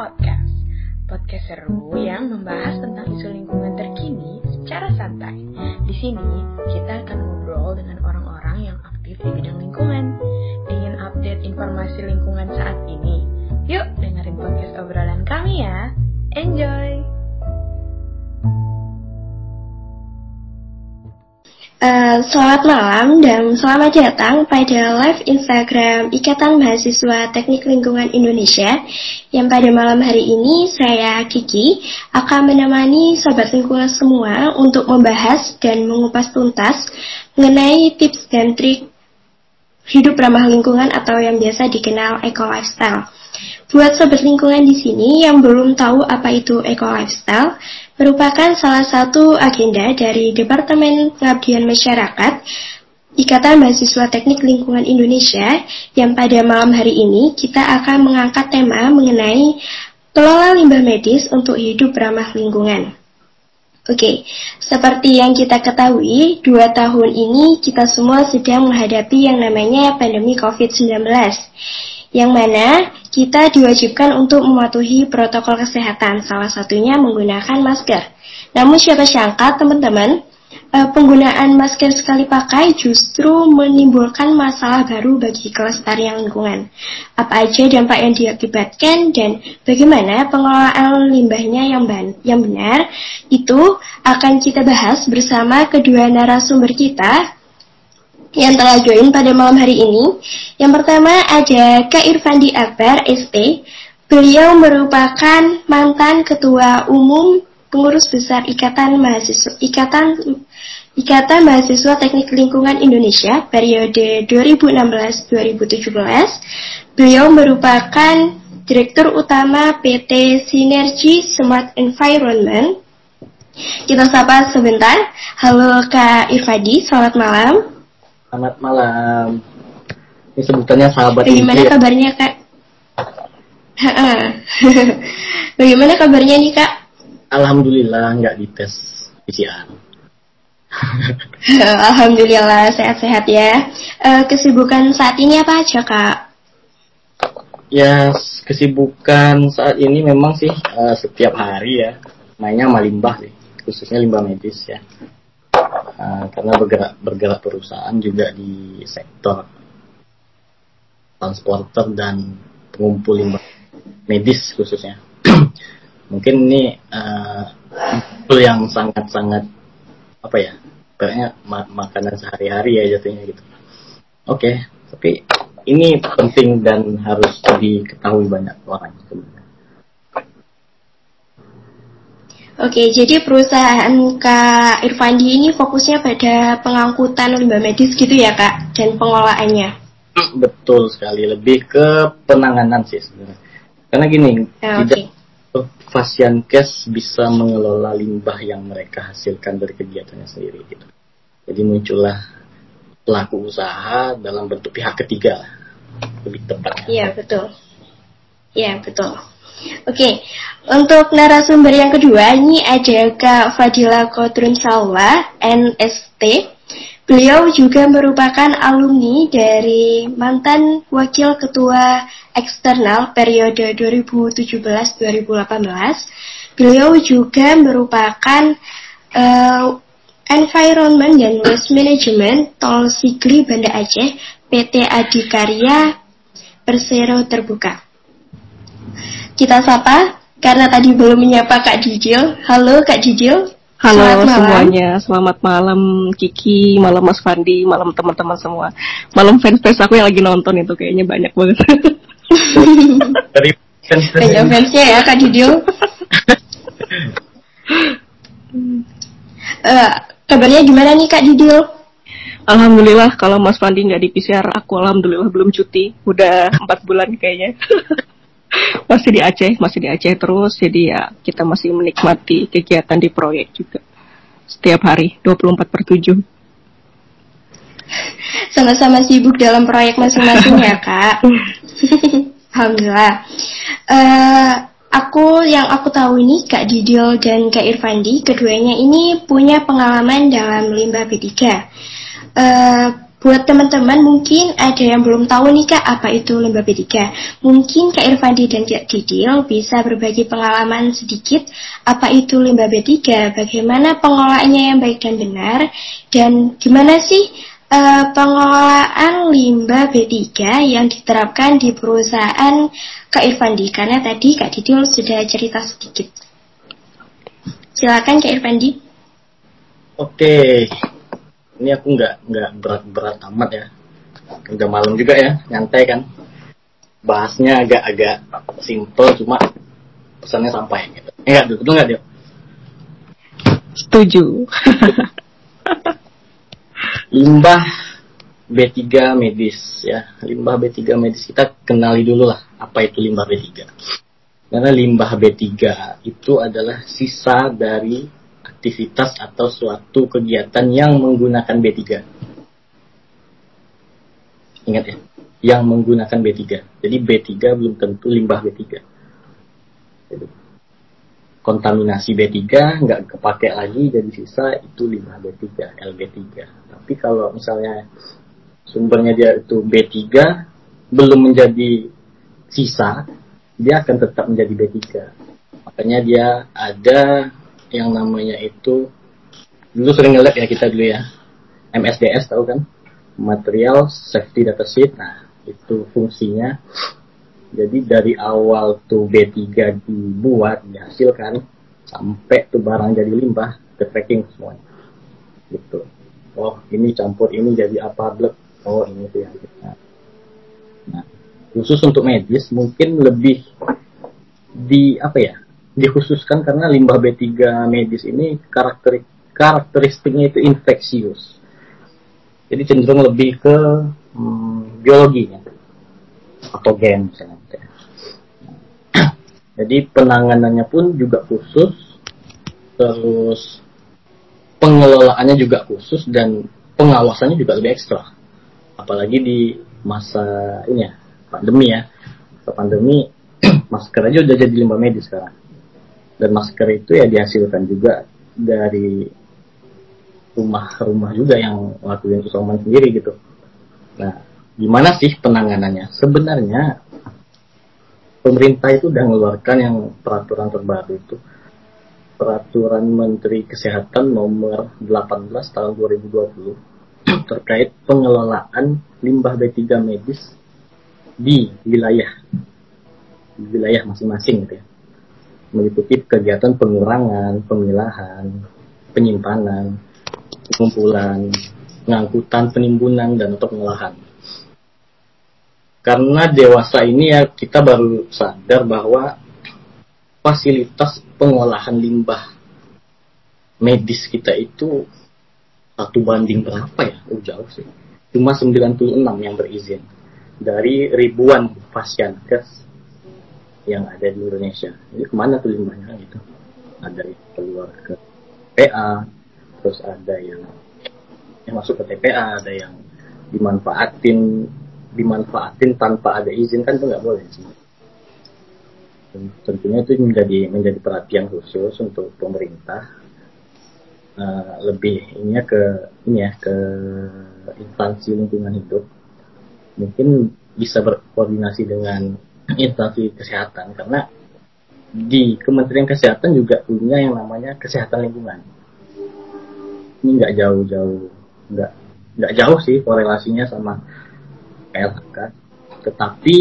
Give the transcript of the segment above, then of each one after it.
Podcast. Podcast seru yang membahas tentang isu lingkungan terkini secara santai. Di sini kita akan ngobrol dengan orang-orang yang aktif di bidang lingkungan. Ingin update informasi lingkungan saat ini? Yuk dengerin podcast obrolan kami ya. Enjoy! Selamat malam dan selamat datang pada live Instagram Ikatan Mahasiswa Teknik Lingkungan Indonesia yang pada malam hari ini saya Kiki akan menemani sobat lingkungan semua untuk membahas dan mengupas tuntas mengenai tips dan trik hidup ramah lingkungan atau yang biasa dikenal eco lifestyle. Buat sobat lingkungan di sini yang belum tahu apa itu eco lifestyle, merupakan salah satu agenda dari Departemen Pengabdian Masyarakat Ikatan Mahasiswa Teknik Lingkungan Indonesia yang pada malam hari ini kita akan mengangkat tema mengenai kelola limbah medis untuk hidup ramah lingkungan. Oke, seperti yang kita ketahui, dua tahun ini kita semua sedang menghadapi yang namanya pandemi COVID-19 yang mana kita diwajibkan untuk mematuhi protokol kesehatan, salah satunya menggunakan masker. Namun siapa sangka teman-teman, eh, penggunaan masker sekali pakai justru menimbulkan masalah baru bagi kelestarian lingkungan. Apa aja dampak yang diakibatkan dan bagaimana pengelolaan limbahnya yang, yang benar, itu akan kita bahas bersama kedua narasumber kita yang telah join pada malam hari ini. Yang pertama ada Kak Irfandi Akbar, ST. Beliau merupakan mantan Ketua Umum Pengurus Besar Ikatan Mahasiswa Ikatan Ikatan Mahasiswa Teknik Lingkungan Indonesia periode 2016-2017. Beliau merupakan Direktur Utama PT Sinergi Smart Environment. Kita sapa sebentar. Halo Kak Irfadi, selamat malam. Selamat malam. Ini sebutannya sahabat Bagaimana ya? kabarnya kak? Bagaimana kabarnya nih kak? Alhamdulillah nggak dites PCR. Alhamdulillah sehat-sehat ya. Uh, kesibukan saat ini apa aja kak? Ya kesibukan saat ini memang sih uh, setiap hari ya mainnya sama limbah sih, khususnya limbah medis ya. Eh, karena bergerak bergerak perusahaan juga di sektor transporter dan pengumpul limbah medis khususnya. Mungkin ini uh, yang sangat-sangat apa ya, kayaknya ma makanan sehari-hari ya jatuhnya gitu. Oke, okay, tapi ini penting dan harus diketahui banyak orang sebenarnya. Oke, jadi perusahaan Kak Irfandi ini fokusnya pada pengangkutan limbah medis gitu ya Kak, dan pengolahannya. Betul sekali, lebih ke penanganan sih sebenarnya. Karena gini, ya, tidak pasien kes bisa mengelola limbah yang mereka hasilkan dari kegiatannya sendiri gitu. Jadi muncullah pelaku usaha dalam bentuk pihak ketiga lebih tepat. Iya betul. Iya betul. Oke, untuk narasumber yang kedua ini ada Kak Fadila Kodrun Salwa, NST. Beliau juga merupakan alumni dari mantan Wakil Ketua Eksternal periode 2017-2018. Beliau juga merupakan uh, Environment dan Waste Management Tol Sigli Banda Aceh PT Adikarya Persero Terbuka. Kita sapa karena tadi belum menyapa Kak Didil. Halo Kak Didil. Halo selamat semuanya, selamat malam Kiki, malam Mas Fandi, malam teman-teman semua. Malam fans-fans aku yang lagi nonton itu kayaknya banyak banget. Dari fans Banyak fansnya ya Kak Didil. uh, kabarnya gimana nih Kak Didil? Alhamdulillah kalau Mas Fandi nggak di PCR, aku alhamdulillah belum cuti, udah empat bulan kayaknya. masih di Aceh, masih di Aceh terus. Jadi ya kita masih menikmati kegiatan di proyek juga. Setiap hari 24 per 7. Sama-sama sibuk dalam proyek masing-masing ya kak. Alhamdulillah. Uh, aku yang aku tahu ini Kak Didil dan Kak Irfandi, keduanya ini punya pengalaman dalam limbah B3. Uh, buat teman-teman mungkin ada yang belum tahu nih Kak apa itu limbah B3. Mungkin Kak Irfandi dan Kak Didil bisa berbagi pengalaman sedikit apa itu limbah B3, bagaimana pengolahannya yang baik dan benar, dan gimana sih uh, pengelolaan limbah B3 yang diterapkan di perusahaan Kak Irfandi. Karena tadi Kak Didil sudah cerita sedikit. Silakan Kak Irfandi. Oke, ini aku nggak nggak berat-berat amat ya. Udah malam juga ya nyantai kan. Bahasnya agak-agak simple cuma pesannya sampai gitu. Enggak eh, betul nggak dia setuju. Limbah B3 medis ya. Limbah B3 medis. Kita kenali dulu lah apa itu limbah B3 karena limbah B3 itu adalah sisa dari aktivitas atau suatu kegiatan yang menggunakan B3. Ingat ya, yang menggunakan B3. Jadi B3 belum tentu limbah B3. Jadi, kontaminasi B3 nggak kepake lagi jadi sisa itu limbah B3, LB3. Tapi kalau misalnya sumbernya dia itu B3 belum menjadi sisa, dia akan tetap menjadi B3. Makanya dia ada yang namanya itu dulu sering ngeliat ya kita dulu ya. MSDS tahu kan? Material safety data sheet. Nah itu fungsinya. Jadi dari awal tuh B3 dibuat dihasilkan sampai tuh barang jadi limbah ke tracking semua gitu. Oh ini campur ini jadi apa blek. Oh ini tuh yang kita. Nah khusus untuk medis mungkin lebih di apa ya dikhususkan karena limbah B3 medis ini karakter karakteristiknya itu infeksius. Jadi cenderung lebih ke hmm, biologi ya. atau gen misalnya. Jadi penanganannya pun juga khusus, terus pengelolaannya juga khusus dan pengawasannya juga lebih ekstra. Apalagi di masa ini ya pandemi ya, pandemi masker aja udah jadi limbah medis sekarang dan masker itu ya dihasilkan juga dari rumah-rumah juga yang ngelakuin isoman sendiri gitu. Nah, gimana sih penanganannya? Sebenarnya pemerintah itu udah mengeluarkan yang peraturan terbaru itu peraturan Menteri Kesehatan nomor 18 tahun 2020 terkait pengelolaan limbah B3 medis di wilayah di wilayah masing-masing gitu ya meliputi kegiatan pengurangan, pemilahan, penyimpanan, pengumpulan, pengangkutan, penimbunan, dan untuk pengolahan. Karena dewasa ini ya kita baru sadar bahwa fasilitas pengolahan limbah medis kita itu satu banding berapa ya? Oh, jauh sih. Cuma 96 yang berizin dari ribuan pasien kes yang ada di Indonesia. Ini ke mana tuh limbahnya gitu? Ada yang keluar ke PA, terus ada yang yang masuk ke TPA, ada yang dimanfaatin dimanfaatin tanpa ada izin kan itu nggak boleh sih. Tentunya itu menjadi menjadi perhatian khusus untuk pemerintah uh, lebih ini ya ke ini ya ke instansi lingkungan hidup mungkin bisa berkoordinasi dengan instansi kesehatan karena di Kementerian Kesehatan juga punya yang namanya kesehatan lingkungan. Ini nggak jauh-jauh, nggak nggak jauh sih korelasinya sama KLHK, tetapi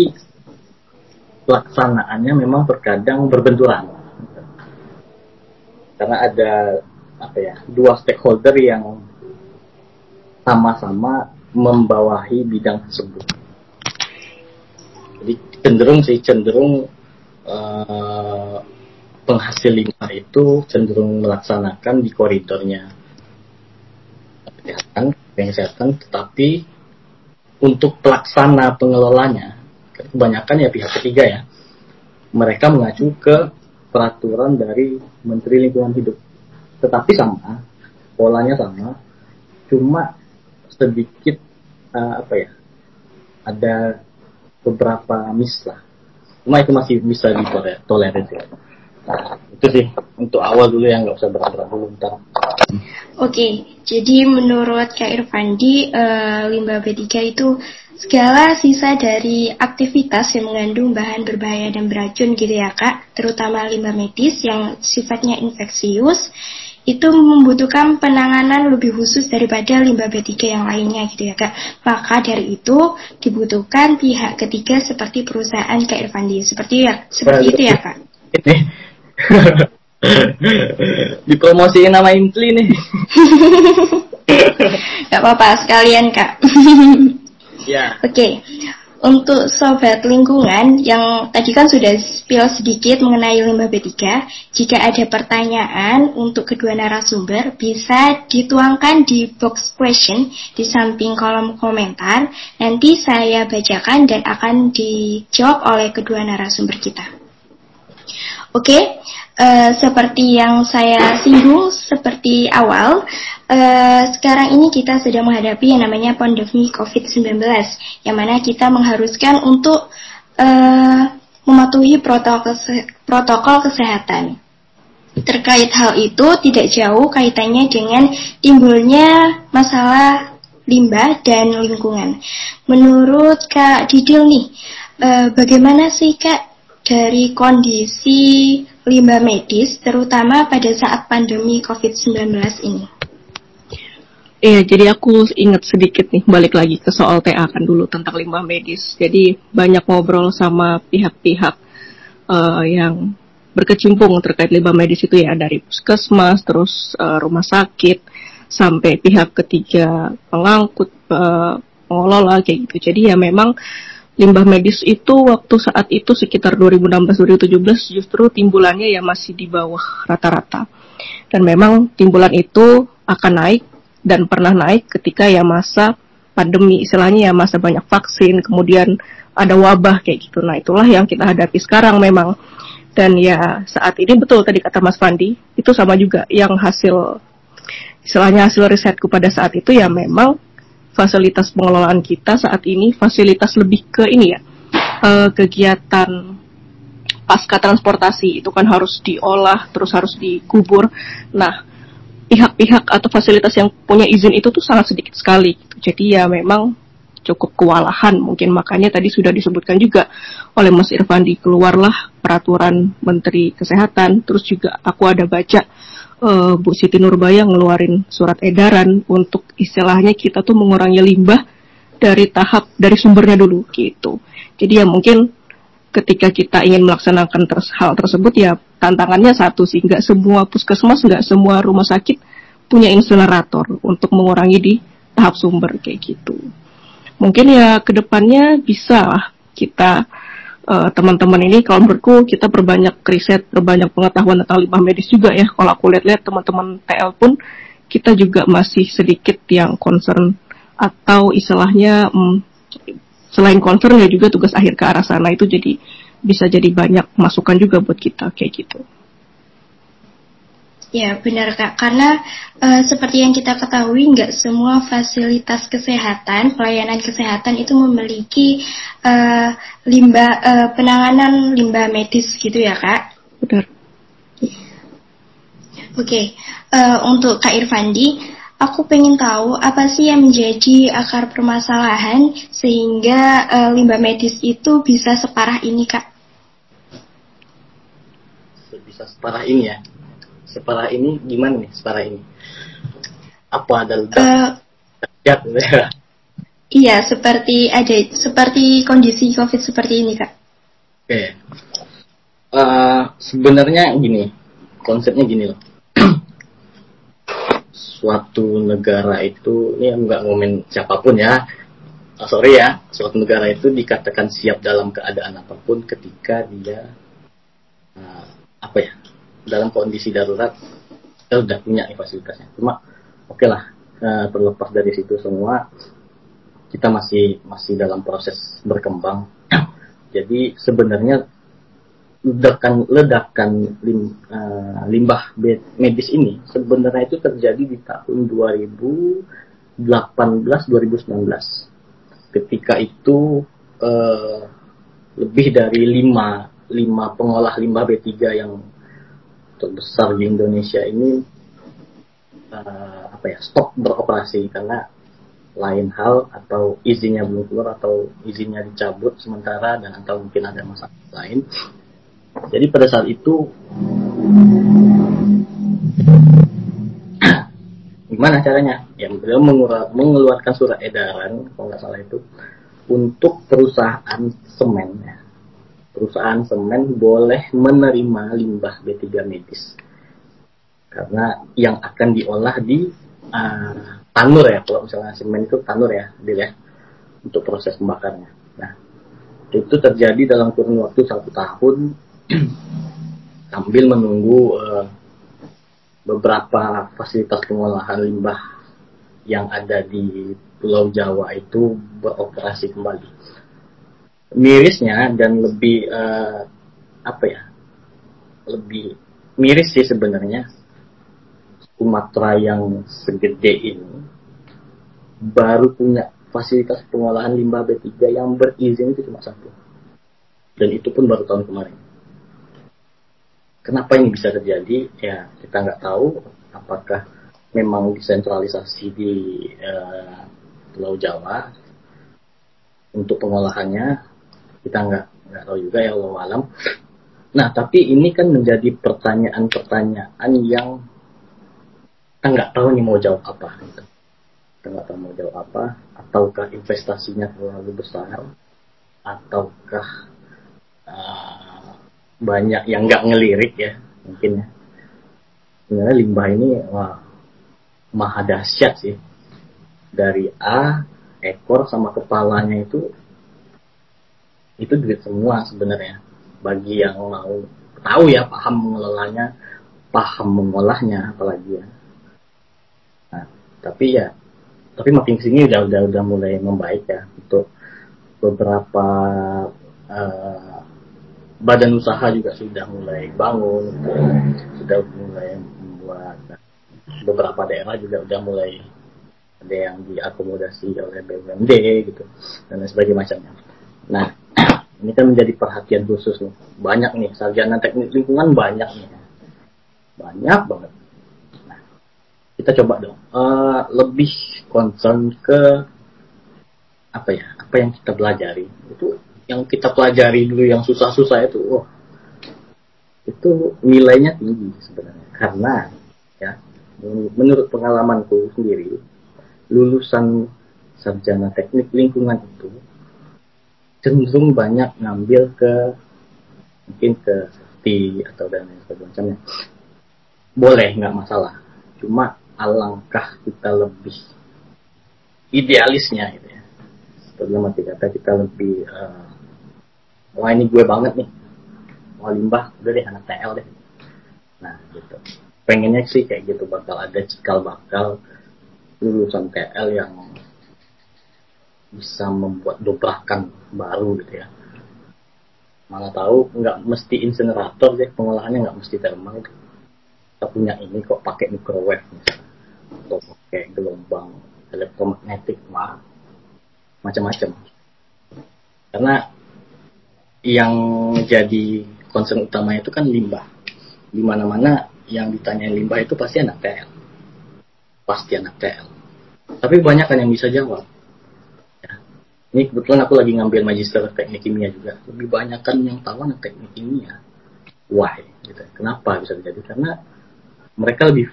pelaksanaannya memang terkadang berbenturan. Karena ada apa ya dua stakeholder yang sama-sama membawahi bidang tersebut. Jadi cenderung sih cenderung uh, penghasil limbah itu cenderung melaksanakan di koridornya. Kesehatan, kesehatan, tetapi untuk pelaksana pengelolanya kebanyakan ya pihak ketiga ya mereka mengacu ke peraturan dari Menteri Lingkungan Hidup. Tetapi sama polanya sama cuma sedikit uh, apa ya ada beberapa miss lah. Cuma itu masih bisa ditolerir ya. Nah, itu sih. Untuk awal dulu yang nggak usah berat-berat dulu ntar. Oke, jadi menurut Kak Irfandi, uh, limbah B3 itu segala sisa dari aktivitas yang mengandung bahan berbahaya dan beracun gitu ya Kak, terutama limbah medis yang sifatnya infeksius, itu membutuhkan penanganan lebih khusus daripada limbah B3 yang lainnya gitu ya Kak. Maka dari itu dibutuhkan pihak ketiga seperti perusahaan Kak Irfandi. Seperti ya, seperti itu ya Kak. Ini Dipromosiin nama Impli nih. Gak apa-apa, sekalian kak. ya. Oke, okay. Untuk sobat lingkungan yang tadi kan sudah spill sedikit mengenai limbah B3, jika ada pertanyaan untuk kedua narasumber bisa dituangkan di box question di samping kolom komentar. Nanti saya bacakan dan akan dijawab oleh kedua narasumber kita. Oke? Uh, seperti yang saya singgung seperti awal, uh, sekarang ini kita sedang menghadapi yang namanya pandemi COVID-19, yang mana kita mengharuskan untuk uh, mematuhi protokol, protokol kesehatan. Terkait hal itu tidak jauh kaitannya dengan timbulnya masalah limbah dan lingkungan. Menurut Kak Didil nih, uh, bagaimana sih Kak dari kondisi limbah medis, terutama pada saat pandemi COVID-19 ini? Iya, jadi aku ingat sedikit nih, balik lagi ke soal TA kan dulu tentang limbah medis. Jadi banyak ngobrol sama pihak-pihak uh, yang berkecimpung terkait limbah medis itu ya, dari puskesmas, terus uh, rumah sakit, sampai pihak ketiga pengangkut, uh, pengelola kayak gitu. Jadi ya memang limbah medis itu waktu saat itu sekitar 2016-2017 justru timbulannya ya masih di bawah rata-rata. Dan memang timbulan itu akan naik dan pernah naik ketika ya masa pandemi, istilahnya ya masa banyak vaksin, kemudian ada wabah kayak gitu. Nah itulah yang kita hadapi sekarang memang. Dan ya saat ini betul tadi kata Mas Fandi, itu sama juga yang hasil istilahnya hasil risetku pada saat itu ya memang fasilitas pengelolaan kita saat ini fasilitas lebih ke ini ya uh, kegiatan pasca transportasi itu kan harus diolah terus harus dikubur. Nah pihak-pihak atau fasilitas yang punya izin itu tuh sangat sedikit sekali. Gitu. Jadi ya memang cukup kewalahan mungkin makanya tadi sudah disebutkan juga oleh Mas Irfandi keluarlah peraturan Menteri Kesehatan terus juga aku ada baca uh, Bu Siti Nurbaya ngeluarin surat edaran untuk istilahnya kita tuh mengurangi limbah dari tahap dari sumbernya dulu gitu. Jadi ya mungkin ketika kita ingin melaksanakan ter hal tersebut ya tantangannya satu sih nggak semua puskesmas nggak semua rumah sakit punya insinerator untuk mengurangi di tahap sumber kayak gitu. Mungkin ya ke depannya bisa lah kita uh, teman-teman ini kalau menurutku kita perbanyak riset, perbanyak pengetahuan tentang limbah medis juga ya. Kalau aku lihat-lihat teman-teman TL pun kita juga masih sedikit yang concern atau istilahnya um, selain concern ya juga tugas akhir ke arah sana itu jadi bisa jadi banyak masukan juga buat kita kayak gitu. Ya benar kak, karena uh, seperti yang kita ketahui nggak semua fasilitas kesehatan, pelayanan kesehatan itu memiliki uh, limbah uh, penanganan limbah medis gitu ya kak. Benar. Oke, okay. uh, untuk Kak Irfandi, aku pengen tahu apa sih yang menjadi akar permasalahan sehingga uh, limbah medis itu bisa separah ini kak? Bisa separah ini ya? Separah ini gimana nih separah ini? Apa ada? Uh, ya? Iya, seperti ada seperti kondisi COVID seperti ini, Kak. Oke. Okay. Uh, eh, sebenarnya gini, konsepnya gini loh. suatu negara itu ini nggak ngomongin siapa pun ya. Oh, sorry ya, suatu negara itu dikatakan siap dalam keadaan apa pun ketika dia uh, apa ya dalam kondisi darurat kita sudah punya fasilitasnya. Cuma oke lah uh, terlepas dari situ semua kita masih masih dalam proses berkembang. Jadi sebenarnya ledakan ledakan lim, uh, limbah medis ini sebenarnya itu terjadi di tahun 2018 2019 ketika itu uh, lebih dari lima lima pengolah limbah B3 yang terbesar di Indonesia ini uh, apa ya stop beroperasi karena lain hal atau izinnya belum keluar atau izinnya dicabut sementara dan atau mungkin ada masalah lain. Jadi pada saat itu gimana caranya? Ya beliau mengeluarkan surat edaran kalau nggak salah itu untuk perusahaan semen ya. Perusahaan semen boleh menerima limbah B3 medis. Karena yang akan diolah di uh, tanur ya kalau misalnya semen itu tanur ya ya untuk proses pembakarnya. Nah itu terjadi dalam kurun waktu satu tahun. Sambil menunggu uh, beberapa fasilitas pengolahan limbah yang ada di Pulau Jawa itu beroperasi kembali mirisnya dan lebih uh, apa ya lebih miris sih sebenarnya Sumatera yang segede ini baru punya fasilitas pengolahan limbah B3 yang berizin itu cuma satu. Dan itu pun baru tahun kemarin. Kenapa ini bisa terjadi? Ya kita nggak tahu apakah memang desentralisasi di uh, Pulau Jawa untuk pengolahannya kita nggak nggak tahu juga ya Allah alam. Nah tapi ini kan menjadi pertanyaan-pertanyaan yang kita nggak tahu nih mau jawab apa gitu. kita nggak tahu mau jawab apa ataukah investasinya terlalu besar ataukah uh, banyak yang nggak ngelirik ya mungkin ya sebenarnya limbah ini wah maha dahsyat sih dari A ekor sama kepalanya itu itu duit semua sebenarnya. Bagi yang mau tahu ya paham mengelolanya paham mengolahnya apalagi ya. Tapi ya tapi makin ke sini udah udah udah mulai membaik ya. Untuk beberapa uh, badan usaha juga sudah mulai bangun sudah mulai membuat beberapa daerah juga udah mulai ada yang diakomodasi oleh BUMD gitu dan sebagainya macamnya. Nah ini kan menjadi perhatian khusus nih. Banyak nih sarjana teknik lingkungan banyak nih. Banyak banget. Kita coba dong. Uh, lebih concern ke apa ya? Apa yang kita pelajari? Itu yang kita pelajari dulu yang susah-susah itu oh itu nilainya tinggi sebenarnya. Karena ya menurut pengalamanku sendiri lulusan sarjana teknik lingkungan itu cenderung banyak ngambil ke mungkin ke safety atau dan lain sebagainya. Boleh nggak masalah. Cuma alangkah kita lebih idealisnya gitu ya. Sebelum mati kata kita lebih uh, wah ini gue banget nih. Mau limbah udah deh anak TL deh. Nah gitu. Pengennya sih kayak gitu bakal ada cikal bakal lulusan TL yang bisa membuat dobrakan baru gitu ya. Mana tahu nggak mesti insinerator deh pengolahannya nggak mesti thermal kita punya ini kok pakai microwave misalnya atau pakai gelombang elektromagnetik mah macam-macam. Karena yang jadi concern utama itu kan limbah. Di mana-mana yang ditanya limbah itu pasti anak TL pasti anak TL tapi banyak kan yang bisa jawab. Ini kebetulan aku lagi ngambil magister teknik kimia juga lebih banyak kan yang tahu anak teknik kimia why gitu kenapa bisa terjadi karena mereka lebih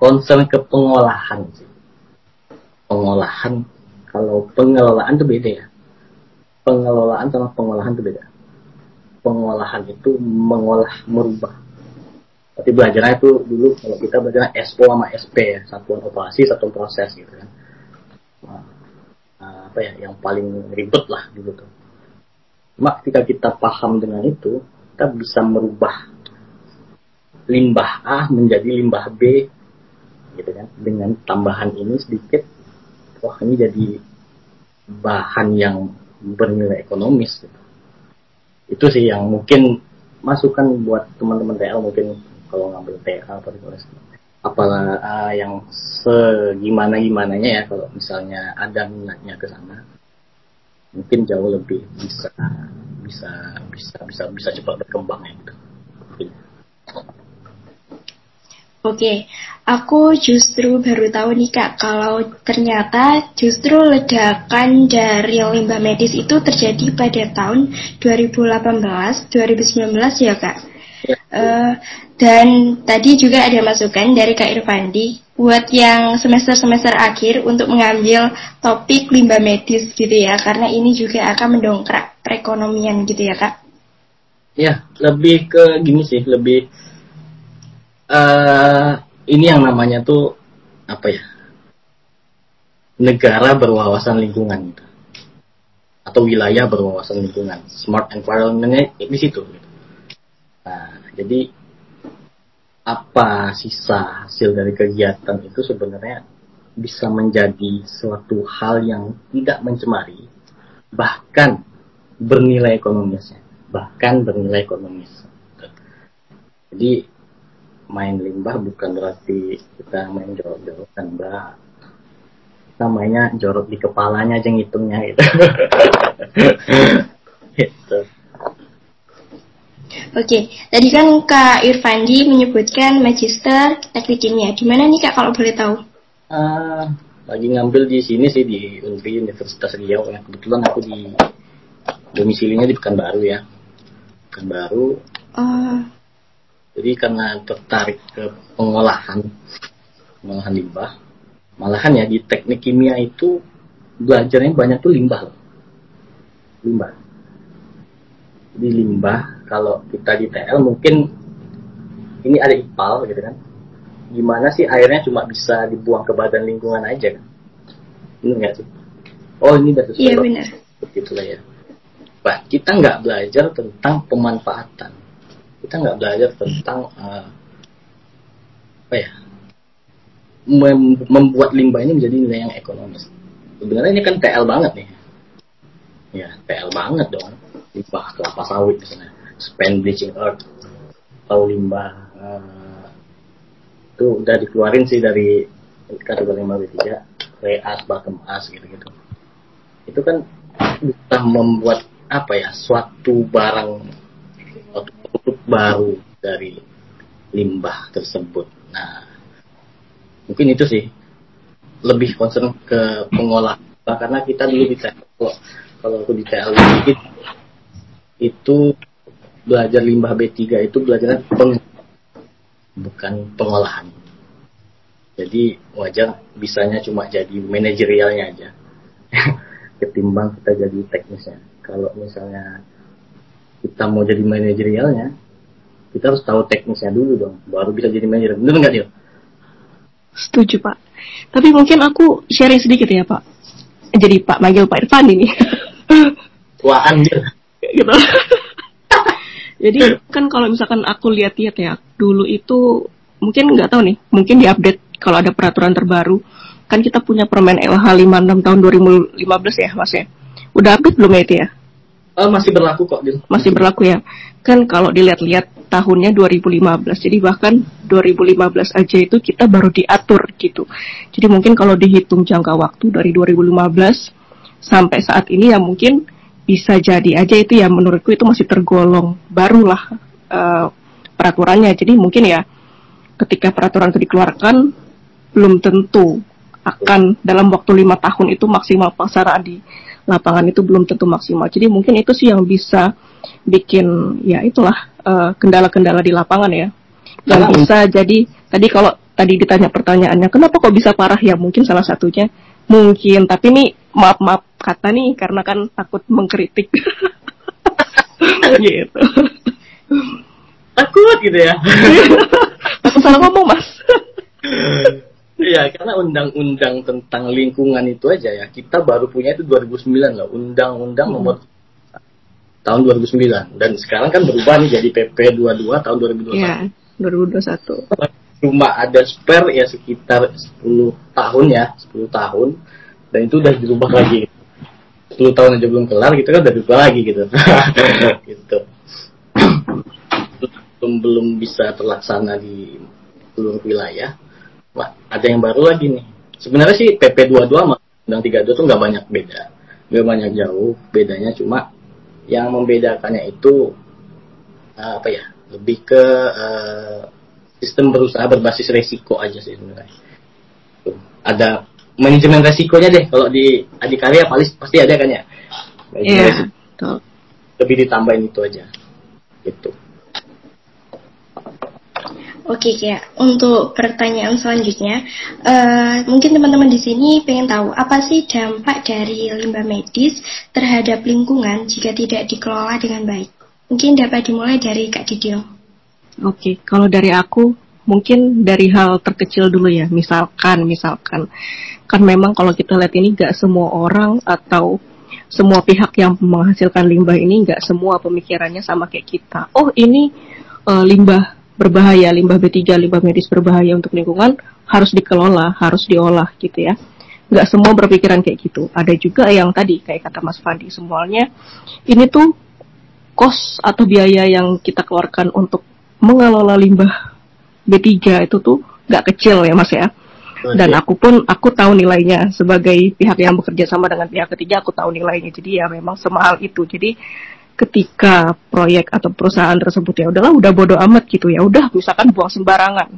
concern ke pengolahan sih. Pengolahan kalau pengelolaan itu beda ya. Pengelolaan sama pengolahan itu beda. Pengolahan itu mengolah merubah. Tapi belajarnya itu dulu kalau kita belajar SO sama SP ya, satuan operasi, satuan proses gitu kan. Nah, apa ya, yang paling ribet lah dulu tuh. Cuma ketika kita paham dengan itu, kita bisa merubah limbah A menjadi limbah B gitu kan dengan tambahan ini sedikit wah ini jadi bahan yang bernilai ekonomis gitu. itu sih yang mungkin masukan buat teman-teman TL mungkin kalau ngambil TL atau apalah uh, yang segimana gimananya ya kalau misalnya ada minatnya ke sana mungkin jauh lebih bisa bisa bisa bisa bisa cepat berkembang ya gitu. Oke, aku justru baru tahu nih kak kalau ternyata justru ledakan dari limbah medis itu terjadi pada tahun 2018-2019 ya kak. Uh, dan tadi juga ada masukan dari Kak Irfandi buat yang semester-semester akhir untuk mengambil topik limbah medis gitu ya, karena ini juga akan mendongkrak perekonomian gitu ya kak. Ya, lebih ke gini sih, lebih uh, ini yang namanya tuh apa ya negara berwawasan lingkungan gitu. atau wilayah berwawasan lingkungan smart environmentnya di situ gitu. Jadi apa sisa hasil dari kegiatan itu sebenarnya bisa menjadi suatu hal yang tidak mencemari bahkan bernilai ekonomisnya bahkan bernilai ekonomis jadi main limbah bukan berarti kita main jorok-jorokan mbak. Kita mainnya jorok di kepalanya aja ngitungnya gitu. Gitu Oke, tadi kan Kak Irfandi menyebutkan magister teknik kimia. Di mana nih Kak kalau boleh tahu? Uh, lagi ngambil di sini sih di Unri Universitas Riau. Ya. Kebetulan aku di domisilinya di Pekanbaru ya. Pekanbaru. Uh, jadi karena tertarik ke pengolahan, pengolahan limbah, malahan ya di teknik kimia itu belajarnya banyak tuh limbah. Limbah. Jadi limbah kalau kita di TL mungkin ini ada IPAL gitu kan. Gimana sih airnya cuma bisa dibuang ke badan lingkungan aja kan? Ini enggak sih? Oh ini udah. Iya benar. Begitulah ya. Bah, kita nggak belajar tentang pemanfaatan kita nggak belajar tentang uh, apa ya mem membuat limbah ini menjadi nilai yang ekonomis. Sebenarnya ini kan TL banget nih. Ya, TL banget dong. Limbah kelapa sawit misalnya. Spend bleaching earth atau limbah uh, itu udah dikeluarin sih dari kategori 53 reas bottom as gitu-gitu. Itu kan bisa membuat apa ya suatu barang produk baru dari limbah tersebut. Nah, mungkin itu sih lebih concern ke pengolah karena kita dulu di TL kalau aku di TL dikit itu belajar limbah B3 itu belajar peng, bukan pengolahan. Jadi wajar bisanya cuma jadi manajerialnya aja. Ketimbang kita jadi teknisnya. Kalau misalnya kita mau jadi manajerialnya kita harus tahu teknisnya dulu dong baru bisa jadi manajer benar nggak dia setuju pak tapi mungkin aku sharing sedikit ya pak jadi pak manggil pak Irfan ini tuaan dia gitu jadi kan kalau misalkan aku lihat-lihat ya dulu itu mungkin nggak tahu nih mungkin diupdate kalau ada peraturan terbaru kan kita punya permen LH 56 tahun 2015 ya mas ya udah update belum ya itu ya Uh, masih berlaku kok, Dil. Masih berlaku ya. Kan kalau dilihat-lihat tahunnya 2015. Jadi bahkan 2015 aja itu kita baru diatur gitu. Jadi mungkin kalau dihitung jangka waktu dari 2015 sampai saat ini ya mungkin bisa jadi aja itu ya menurutku itu masih tergolong barulah uh, peraturannya. Jadi mungkin ya ketika peraturan itu dikeluarkan belum tentu akan dalam waktu lima tahun itu maksimal pasaran di lapangan itu belum tentu maksimal. Jadi mungkin itu sih yang bisa bikin ya itulah eh, kendala-kendala uh, di lapangan ya. Yang bisa jadi tadi kalau tadi ditanya pertanyaannya kenapa kok bisa parah ya mungkin salah satunya mungkin tapi nih maaf maaf kata nih karena kan takut mengkritik gitu takut gitu ya takut salah ngomong mas Iya, karena undang-undang tentang lingkungan itu aja ya, kita baru punya itu 2009 loh, undang-undang hmm. nomor tahun 2009 dan sekarang kan berubah nih jadi PP 22 tahun 2021. Iya, 2021. Cuma ada spare ya sekitar 10 tahun ya, 10 tahun dan itu udah dirubah lagi. 10 tahun aja belum kelar gitu kan udah dirubah lagi gitu. gitu. belum belum bisa terlaksana di seluruh wilayah Wah, ada yang baru lagi nih. Sebenarnya sih PP 22 sama Undang 32 tuh nggak banyak beda. Nggak banyak jauh. Bedanya cuma yang membedakannya itu uh, apa ya? Lebih ke uh, sistem berusaha berbasis resiko aja sih sebenarnya. Ada manajemen resikonya deh kalau di adikarya paling pasti ada kan ya. Iya. Yeah, Lebih ditambahin itu aja. Itu. Oke, ya. Untuk pertanyaan selanjutnya, uh, mungkin teman-teman di sini pengen tahu apa sih dampak dari limbah medis terhadap lingkungan jika tidak dikelola dengan baik. Mungkin dapat dimulai dari Kak Didil. Oke, kalau dari aku mungkin dari hal terkecil dulu ya. Misalkan, misalkan kan memang kalau kita lihat ini nggak semua orang atau semua pihak yang menghasilkan limbah ini nggak semua pemikirannya sama kayak kita. Oh ini uh, limbah berbahaya, limbah B3, limbah medis berbahaya untuk lingkungan harus dikelola, harus diolah gitu ya. Nggak semua berpikiran kayak gitu. Ada juga yang tadi kayak kata Mas Fandi semuanya ini tuh kos atau biaya yang kita keluarkan untuk mengelola limbah B3 itu tuh nggak kecil ya Mas ya. Dan aku pun aku tahu nilainya. Sebagai pihak yang bekerja sama dengan pihak ketiga aku tahu nilainya. Jadi ya memang semahal itu. Jadi ketika proyek atau perusahaan tersebut ya udahlah udah bodoh amat gitu. Ya udah misalkan buang sembarangan.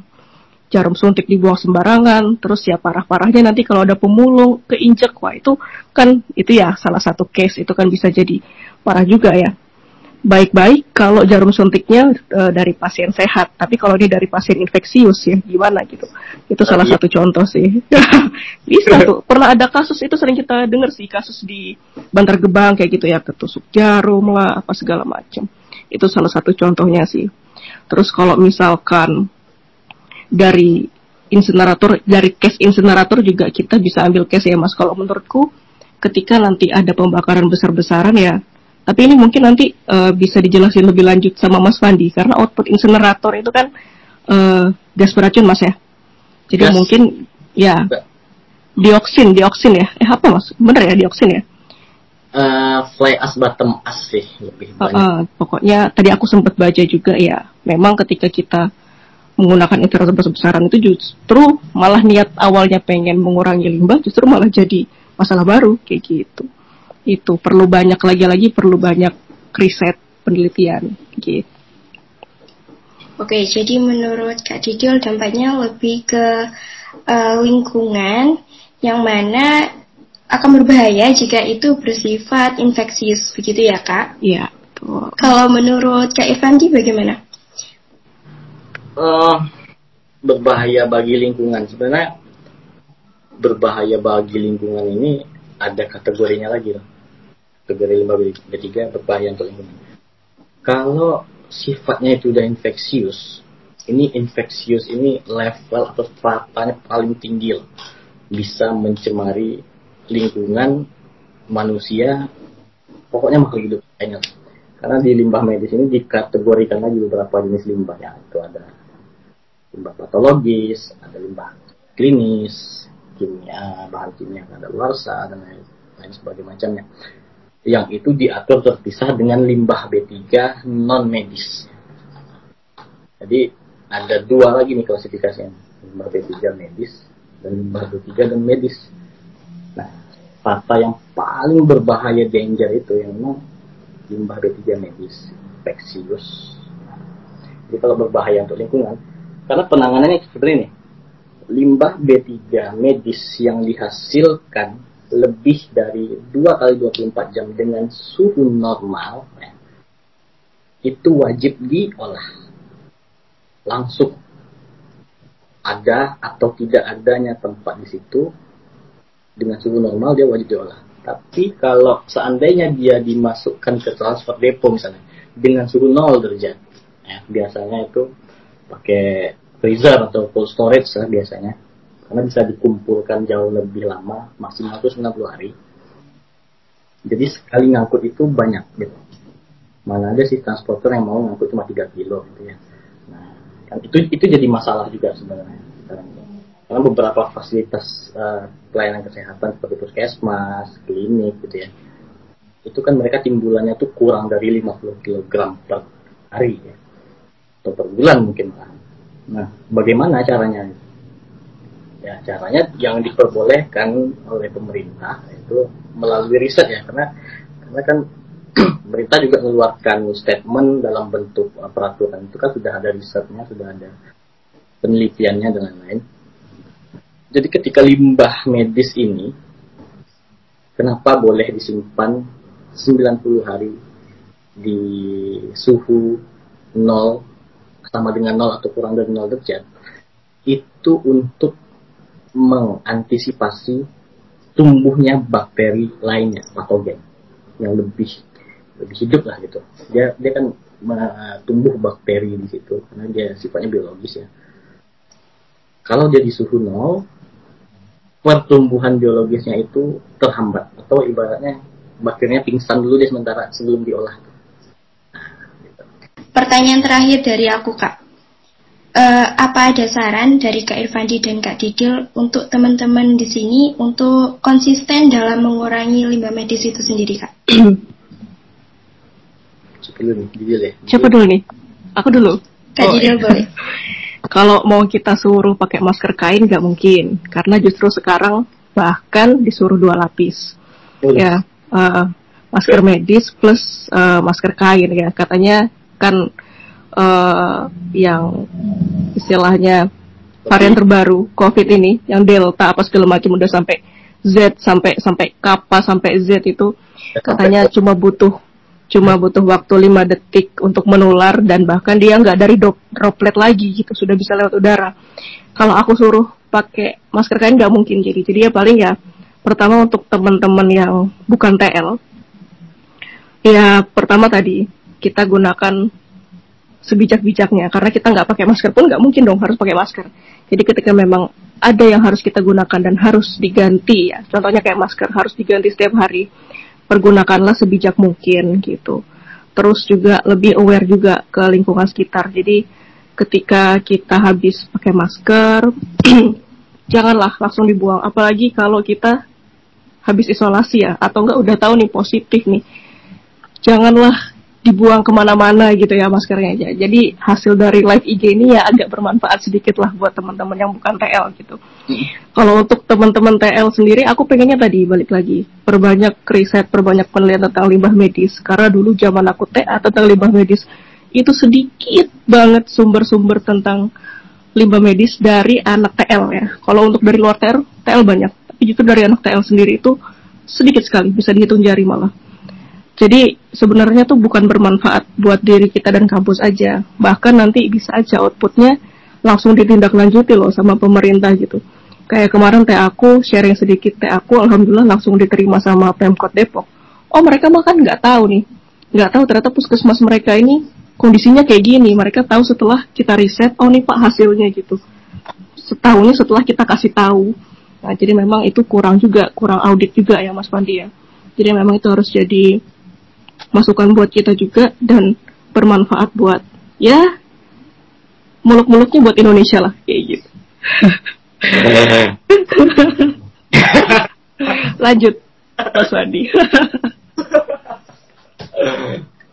Jarum suntik dibuang sembarangan terus ya parah-parahnya nanti kalau ada pemulung keinjek. Wah itu kan itu ya salah satu case. Itu kan bisa jadi parah juga ya baik-baik kalau jarum suntiknya e, dari pasien sehat, tapi kalau ini dari pasien infeksius ya gimana gitu. Itu salah iya. satu contoh sih. Bisa tuh. Pernah ada kasus itu sering kita dengar sih kasus di Bantar Gebang kayak gitu ya, ketusuk jarum lah apa segala macam. Itu salah satu contohnya sih. Terus kalau misalkan dari insinerator dari case insinerator juga kita bisa ambil case ya Mas. Kalau menurutku ketika nanti ada pembakaran besar-besaran ya tapi ini mungkin nanti uh, bisa dijelasin lebih lanjut sama Mas Fandi karena output insinerator itu kan uh, gas beracun Mas ya. Jadi gas. mungkin ya dioksin, dioksin ya. Eh apa Mas? Bener ya dioksin ya? Uh, fly as bottom as sih lebih banyak. Uh, uh, pokoknya tadi aku sempat baca juga ya. Memang ketika kita menggunakan insinerator besar-besaran itu justru malah niat awalnya pengen mengurangi limbah justru malah jadi masalah baru kayak gitu itu perlu banyak lagi-lagi perlu banyak riset penelitian gitu. Oke, jadi menurut Kak Didil dampaknya lebih ke uh, lingkungan yang mana akan berbahaya jika itu bersifat infeksius, begitu ya Kak? Iya. Kalau menurut Kak Irfandi bagaimana? Uh, berbahaya bagi lingkungan sebenarnya berbahaya bagi lingkungan ini ada kategorinya lagi loh kategori limbah B3 berbahaya untuk lingkungan. Kalau sifatnya itu udah infeksius, ini infeksius ini level atau faktanya paling tinggi loh. Bisa mencemari lingkungan manusia, pokoknya makhluk hidup kayaknya. Karena di limbah medis ini dikategorikan lagi beberapa jenis limbah ya. Itu ada limbah patologis, ada limbah klinis, kimia, bahan kimia ada luarsa dan lain, lain sebagainya yang itu diatur terpisah dengan limbah B3 non medis. Jadi ada dua lagi nih klasifikasinya, limbah B3 medis dan limbah B3 dan medis. Nah, fakta yang paling berbahaya danger itu yang memang limbah B3 medis, infeksius. Jadi kalau berbahaya untuk lingkungan, karena penanganannya seperti ini. Limbah B3 medis yang dihasilkan lebih dari 2 kali 24 jam dengan suhu normal ya, itu wajib diolah langsung. Ada atau tidak adanya tempat di situ dengan suhu normal dia wajib diolah. Tapi kalau seandainya dia dimasukkan ke transfer depo misalnya dengan suhu 0 derajat ya, biasanya itu pakai freezer atau cold storage lah biasanya karena bisa dikumpulkan jauh lebih lama maksimal itu 90 hari. Jadi sekali ngangkut itu banyak gitu. Mana ada sih transporter yang mau ngangkut cuma 3 kilo gitu ya. Nah kan itu itu jadi masalah juga sebenarnya karena beberapa fasilitas uh, pelayanan kesehatan seperti puskesmas, klinik gitu ya. Itu kan mereka timbulannya tuh kurang dari 50 kg per hari ya. Atau per bulan mungkin nah bagaimana caranya ya caranya yang diperbolehkan oleh pemerintah itu melalui riset ya karena karena kan pemerintah juga mengeluarkan statement dalam bentuk peraturan itu kan sudah ada risetnya sudah ada penelitiannya dan lain-lain. Jadi ketika limbah medis ini kenapa boleh disimpan 90 hari di suhu 0 sama dengan 0 atau kurang dari 0 derajat itu untuk mengantisipasi tumbuhnya bakteri lainnya patogen yang lebih lebih hidup lah gitu. Dia dia kan tumbuh bakteri di situ karena dia sifatnya biologis ya. Kalau dia di suhu nol pertumbuhan biologisnya itu terhambat atau ibaratnya bakterinya pingsan dulu deh sementara sebelum diolah. Pertanyaan terakhir dari aku kak, uh, apa ada saran dari Kak Irfandi dan Kak Didil untuk teman-teman di sini untuk konsisten dalam mengurangi limbah medis itu sendiri kak? Siapa dulu nih, Didil ya? Siapa dulu nih? Aku dulu. Kak oh, Didil iya. boleh. Kalau mau kita suruh pakai masker kain nggak mungkin, karena justru sekarang bahkan disuruh dua lapis. Boleh. Ya, uh, masker medis plus uh, masker kain ya katanya kan uh, yang istilahnya varian terbaru COVID ini yang Delta apa segala macam udah sampai Z sampai sampai kappa sampai Z itu katanya cuma butuh cuma butuh waktu 5 detik untuk menular dan bahkan dia nggak dari droplet lagi gitu sudah bisa lewat udara. Kalau aku suruh pakai masker kain nggak mungkin jadi jadi ya paling ya pertama untuk teman-teman yang bukan TL ya pertama tadi kita gunakan sebijak-bijaknya. Karena kita nggak pakai masker pun nggak mungkin dong harus pakai masker. Jadi ketika memang ada yang harus kita gunakan dan harus diganti ya contohnya kayak masker harus diganti setiap hari pergunakanlah sebijak mungkin gitu. Terus juga lebih aware juga ke lingkungan sekitar. Jadi ketika kita habis pakai masker janganlah langsung dibuang. Apalagi kalau kita habis isolasi ya. Atau enggak udah tahu nih positif nih. Janganlah dibuang ke mana-mana gitu ya maskernya aja. Jadi hasil dari live IG ini ya agak bermanfaat sedikit lah buat teman-teman yang bukan TL gitu. Kalau untuk teman-teman TL sendiri, aku pengennya tadi balik lagi perbanyak riset, perbanyak penelitian tentang limbah medis. Karena dulu zaman aku TA tentang limbah medis itu sedikit banget sumber-sumber tentang limbah medis dari anak TL ya. Kalau untuk dari luar TL, TL banyak. Tapi justru dari anak TL sendiri itu sedikit sekali, bisa dihitung jari malah. Jadi sebenarnya tuh bukan bermanfaat buat diri kita dan kampus aja. Bahkan nanti bisa aja outputnya langsung ditindaklanjuti loh sama pemerintah gitu. Kayak kemarin teh aku sharing sedikit teh aku, alhamdulillah langsung diterima sama Pemkot Depok. Oh mereka mah kan nggak tahu nih, nggak tahu ternyata puskesmas mereka ini kondisinya kayak gini. Mereka tahu setelah kita riset, oh nih pak hasilnya gitu. Setahunnya setelah kita kasih tahu. Nah jadi memang itu kurang juga, kurang audit juga ya Mas Pandi ya. Jadi memang itu harus jadi masukan buat kita juga dan bermanfaat buat ya muluk-muluknya buat Indonesia lah kayak gitu. Lanjut, Mas Wandi.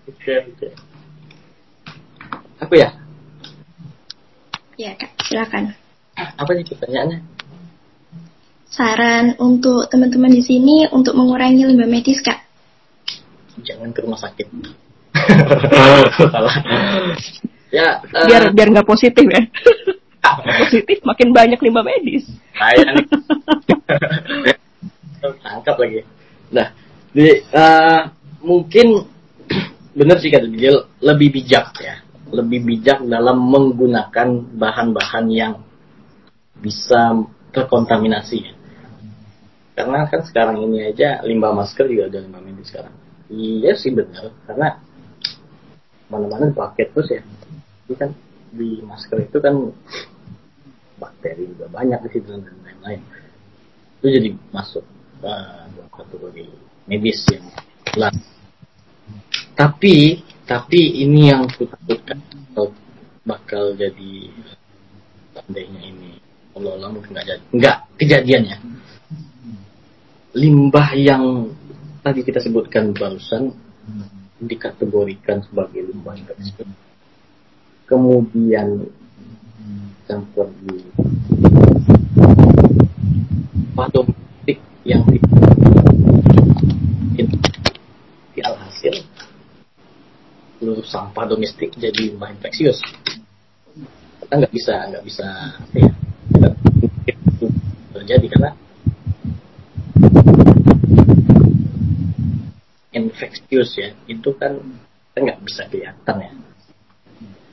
Oke, oke. Apa ya? Ya, Kak, silakan. Apa sih pertanyaannya? Saran untuk teman-teman di sini untuk mengurangi limbah medis, Kak jangan ke rumah sakit. Salah ya uh, biar biar nggak positif ya. Positif makin banyak limbah medis. Kayak tangkap lagi. Nah di uh, mungkin benar sih kata dia lebih bijak ya. Lebih bijak dalam menggunakan bahan-bahan yang bisa terkontaminasi. Karena kan sekarang ini aja limbah masker juga ada limbah medis sekarang Iya sih benar, karena mana-mana dipakai terus ya. Jadi kan di masker itu kan bakteri juga banyak di situ dan lain-lain. Itu jadi masuk uh, kategori medis yang lah. Tapi tapi ini yang kutakutkan bakal jadi tandanya ini Allah Allah mungkin nggak jadi nggak kejadiannya limbah yang tadi kita sebutkan barusan dikategorikan sebagai limbah infeksius. Kemudian campur di domestik yang di, di alhasil seluruh sampah domestik jadi limbah infeksius. kita nggak bisa nggak bisa ya terjadi karena infeksius ya itu kan kita nggak bisa kelihatan ya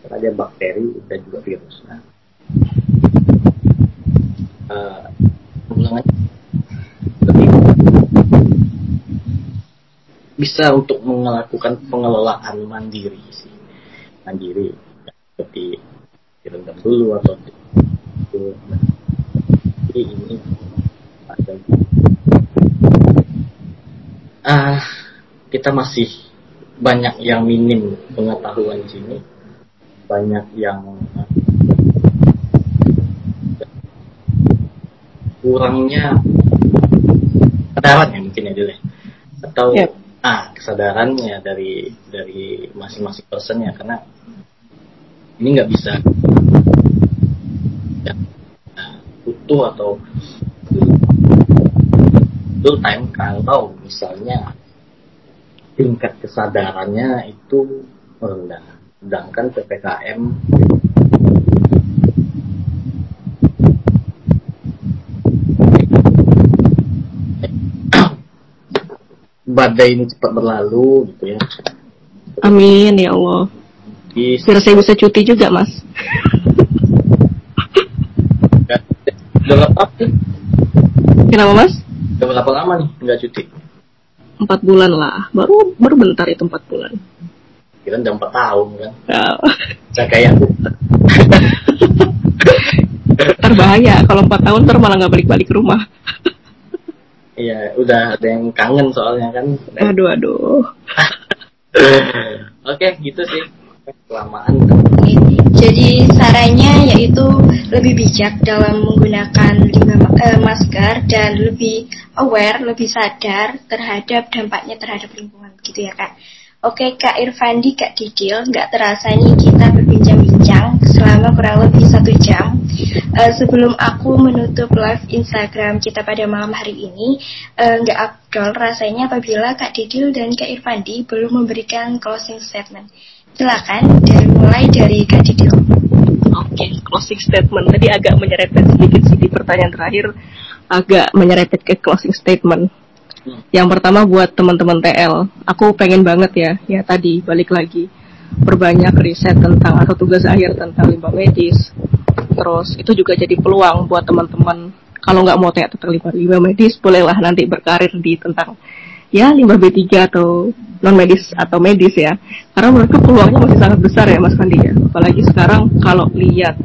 karena dia bakteri dan juga virus nah uh, lebih bisa untuk melakukan pengelolaan mandiri sih mandiri seperti direndam dulu atau itu ini ada ah kita masih banyak yang minim pengetahuan di sini banyak yang kurangnya kesadaran ya mungkin ya dulu atau yep. ah kesadarannya dari dari masing-masing personnya karena ini nggak bisa ya, utuh atau full time kalau misalnya tingkat kesadarannya itu rendah sedangkan ppkm badai ini cepat berlalu gitu ya. Amin ya Allah. Biar saya bisa cuti juga mas. Udah nih? Kenapa mas? Udah berapa lama nih nggak cuti? Empat bulan lah, baru baru bentar itu empat bulan. Kita udah empat tahun kan? Oh. Saya kayak Terbahaya kalau empat tahun ter malah nggak balik-balik ke rumah. Iya, udah ada yang kangen soalnya kan. Aduh, aduh. Oke, gitu sih. Kelamaan. Jadi sarannya yaitu lebih bijak dalam menggunakan limbah eh, masker dan lebih aware, lebih sadar terhadap dampaknya terhadap lingkungan, gitu ya kak. Oke Kak Irfandi, Kak Didil, nggak terasa nih kita berbincang-bincang selama kurang lebih satu jam. Uh, sebelum aku menutup live Instagram kita pada malam hari ini, uh, nggak abdol rasanya apabila Kak Didil dan Kak Irfandi belum memberikan closing statement. Silakan, dan mulai dari Kak. Oke, okay, closing statement. Tadi agak menyerempet sedikit sih di pertanyaan terakhir, agak menyerempet ke closing statement yang pertama buat teman-teman TL, aku pengen banget ya, ya tadi balik lagi perbanyak riset tentang atau tugas akhir tentang limbah medis. Terus itu juga jadi peluang buat teman-teman kalau nggak mau limbah, limbah medis, bolehlah nanti berkarir di tentang ya limbah B3 atau non medis atau medis ya. Karena mereka peluangnya masih sangat besar ya Mas Fandi ya. Apalagi sekarang kalau lihat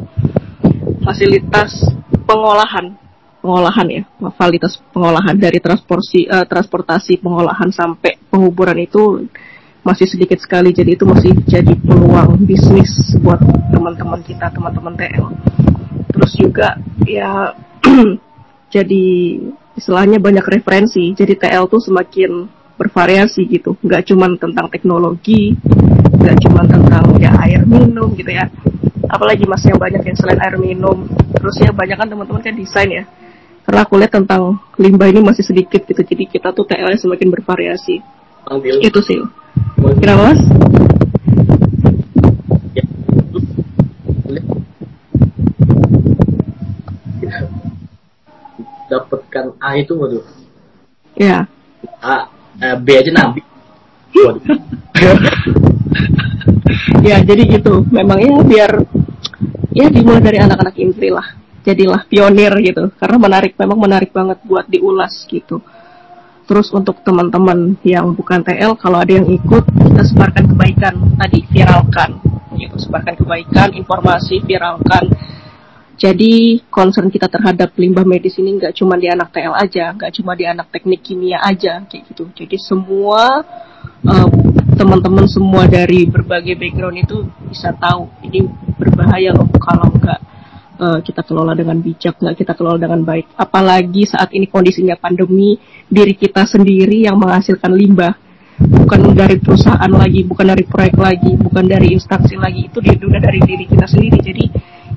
fasilitas pengolahan pengolahan ya, validitas pengolahan dari transportasi uh, transportasi pengolahan sampai penguburan itu masih sedikit sekali jadi itu masih jadi peluang bisnis buat teman-teman kita teman-teman TL terus juga ya jadi istilahnya banyak referensi. Jadi TL tuh semakin bervariasi gitu. Nggak cuma tentang teknologi nggak cuma tentang ya air minum gitu ya. Apalagi mas yang banyak yang selain air minum. Terus ya banyak kan teman-teman kan desain ya. Karena aku lihat tentang limbah ini masih sedikit gitu. Jadi kita tuh TL semakin bervariasi. Ambil. itu sih. Kenapa mas dapatkan A itu waduh ya. A, A B aja nabi ya jadi gitu. Memang ya biar ya dimulai dari anak-anak intri lah. Jadilah pionir gitu. Karena menarik memang menarik banget buat diulas gitu. Terus untuk teman-teman yang bukan TL kalau ada yang ikut kita sebarkan kebaikan tadi viralkan. Gitu sebarkan kebaikan informasi viralkan jadi concern kita terhadap limbah medis ini nggak cuma di anak TL aja nggak cuma di anak teknik kimia aja kayak gitu jadi semua uh, teman-teman semua dari berbagai background itu bisa tahu ini berbahaya loh kalau nggak uh, kita kelola dengan bijak, nggak kita kelola dengan baik. Apalagi saat ini kondisinya pandemi, diri kita sendiri yang menghasilkan limbah, bukan dari perusahaan lagi, bukan dari proyek lagi, bukan dari instansi lagi, itu sudah dari diri kita sendiri. Jadi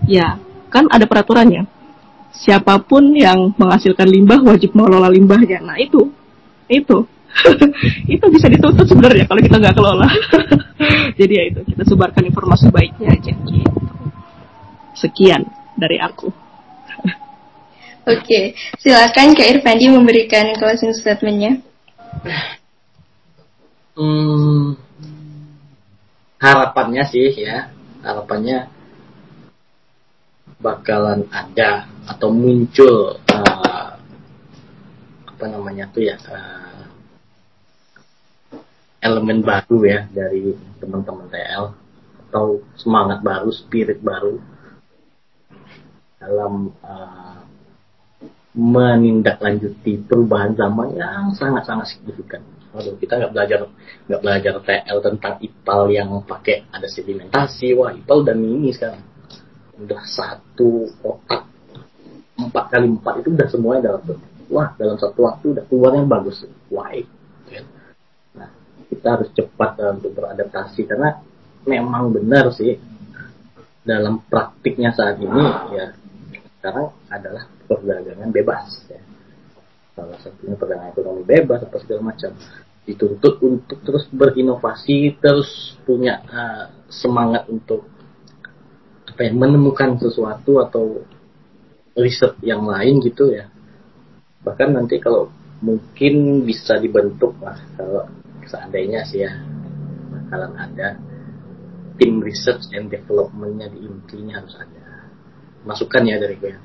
ya kan ada peraturannya. Siapa pun yang menghasilkan limbah wajib mengelola limbahnya. Nah itu, itu itu bisa ditutup sebenarnya kalau kita nggak kelola. Jadi ya itu kita sebarkan informasi baiknya aja gitu Sekian dari aku. Oke, silakan Kak Irfandi memberikan closing statementnya. Hmm, harapannya sih ya, harapannya bakalan ada atau muncul uh, apa namanya tuh ya uh, elemen baru ya dari teman-teman TL atau semangat baru, spirit baru dalam uh, menindaklanjuti perubahan zaman yang sangat-sangat signifikan. Waduh, kita nggak belajar nggak belajar TL tentang IPAL yang pakai ada sedimentasi, wah IPAL udah mini sekarang udah satu kotak empat kali empat itu udah semuanya dalam wah dalam satu waktu udah keluar yang bagus. Why? Nah kita harus cepat untuk beradaptasi karena memang benar sih dalam praktiknya saat ini ya sekarang adalah perdagangan bebas ya. salah satunya perdagangan ekonomi bebas atau segala macam. Dituntut untuk terus berinovasi terus punya uh, semangat untuk apa ya menemukan sesuatu atau riset yang lain gitu ya. Bahkan nanti kalau mungkin bisa dibentuk lah kalau seandainya sih ya bakalan ada tim research and developmentnya di intinya harus ada masukan ya dari gue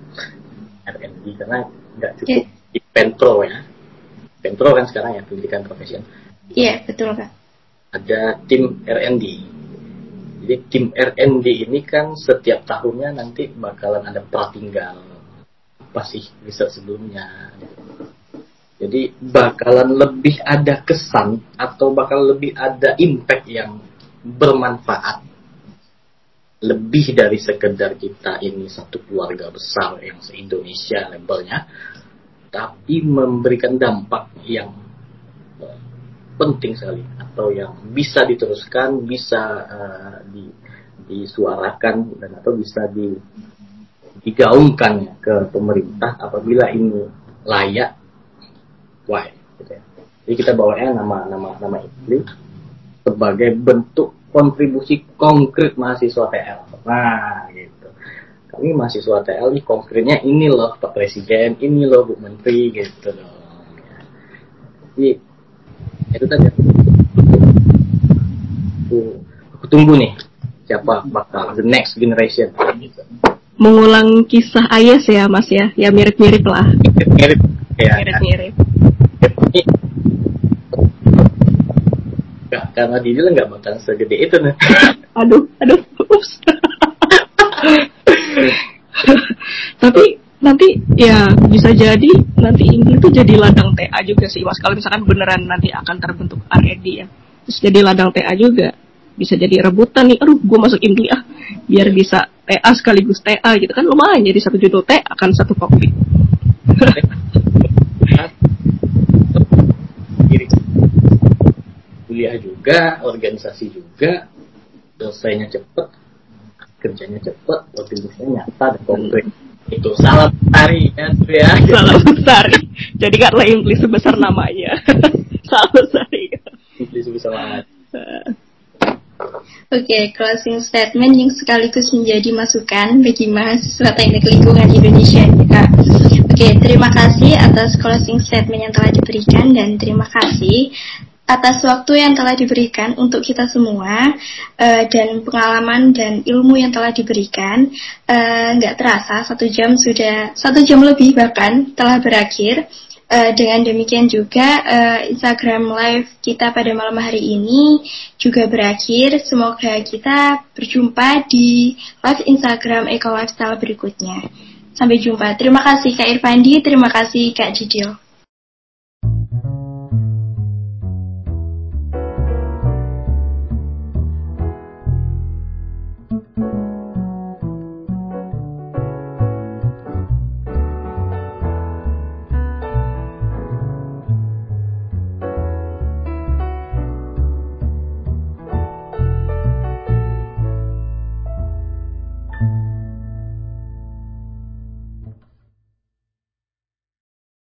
R&D karena nggak cukup yeah. di Pentro ya. Pentro kan sekarang ya pendidikan profesional. Iya yeah, betul kan ada tim R&D jadi tim RND ini kan setiap tahunnya nanti bakalan ada pratinggal apa sih riset sebelumnya. Jadi bakalan lebih ada kesan atau bakal lebih ada impact yang bermanfaat lebih dari sekedar kita ini satu keluarga besar yang se-Indonesia labelnya tapi memberikan dampak yang penting sekali atau yang bisa diteruskan, bisa uh, di, disuarakan dan atau bisa di, digaungkan ke pemerintah apabila ini layak, why? Gitu ya. Jadi kita bawanya nama nama nama ini sebagai bentuk kontribusi konkret mahasiswa TL. Nah, gitu. Kami mahasiswa TL ini konkretnya ini loh Pak Presiden, ini loh Bu Menteri gitu loh. Jadi itu tadi aku, aku tunggu nih siapa bakal the next generation. Mengulang kisah Ayes ya mas ya. Ya mirip-mirip lah. Mirip ya mirip-mirip. Gak, karena dia lah nggak bakal segede itu nih. aduh, aduh, ups. Tapi nanti ya bisa jadi nanti ini tuh jadi ladang TA juga sih mas. Kalau misalkan beneran nanti akan terbentuk R&D ya. Terus jadi ladang TA juga. Bisa jadi rebutan nih. Aduh gue masuk Indli ah. Biar bisa TA sekaligus TA gitu kan. Lumayan jadi satu judul TA akan satu kopi kuliah juga organisasi juga. Selesainya cepet kerjanya cepet organisasinya nyata dan konkret itu salam tari ya ya. Salam tari. Jadi kan Inggris sebesar namanya. Salam tari. Inggris sebesar namanya Oke, okay, closing statement yang sekaligus menjadi masukan bagi mahasiswa teknik lingkungan Indonesia Kak. Oke, okay, terima kasih atas closing statement yang telah diberikan dan terima kasih atas waktu yang telah diberikan untuk kita semua uh, dan pengalaman dan ilmu yang telah diberikan uh, nggak terasa satu jam sudah satu jam lebih bahkan telah berakhir. Uh, dengan demikian juga uh, Instagram live kita pada malam hari ini juga berakhir. Semoga kita berjumpa di live Instagram Eco Lifestyle berikutnya. Sampai jumpa. Terima kasih Kak Irfandi. Terima kasih Kak Jidil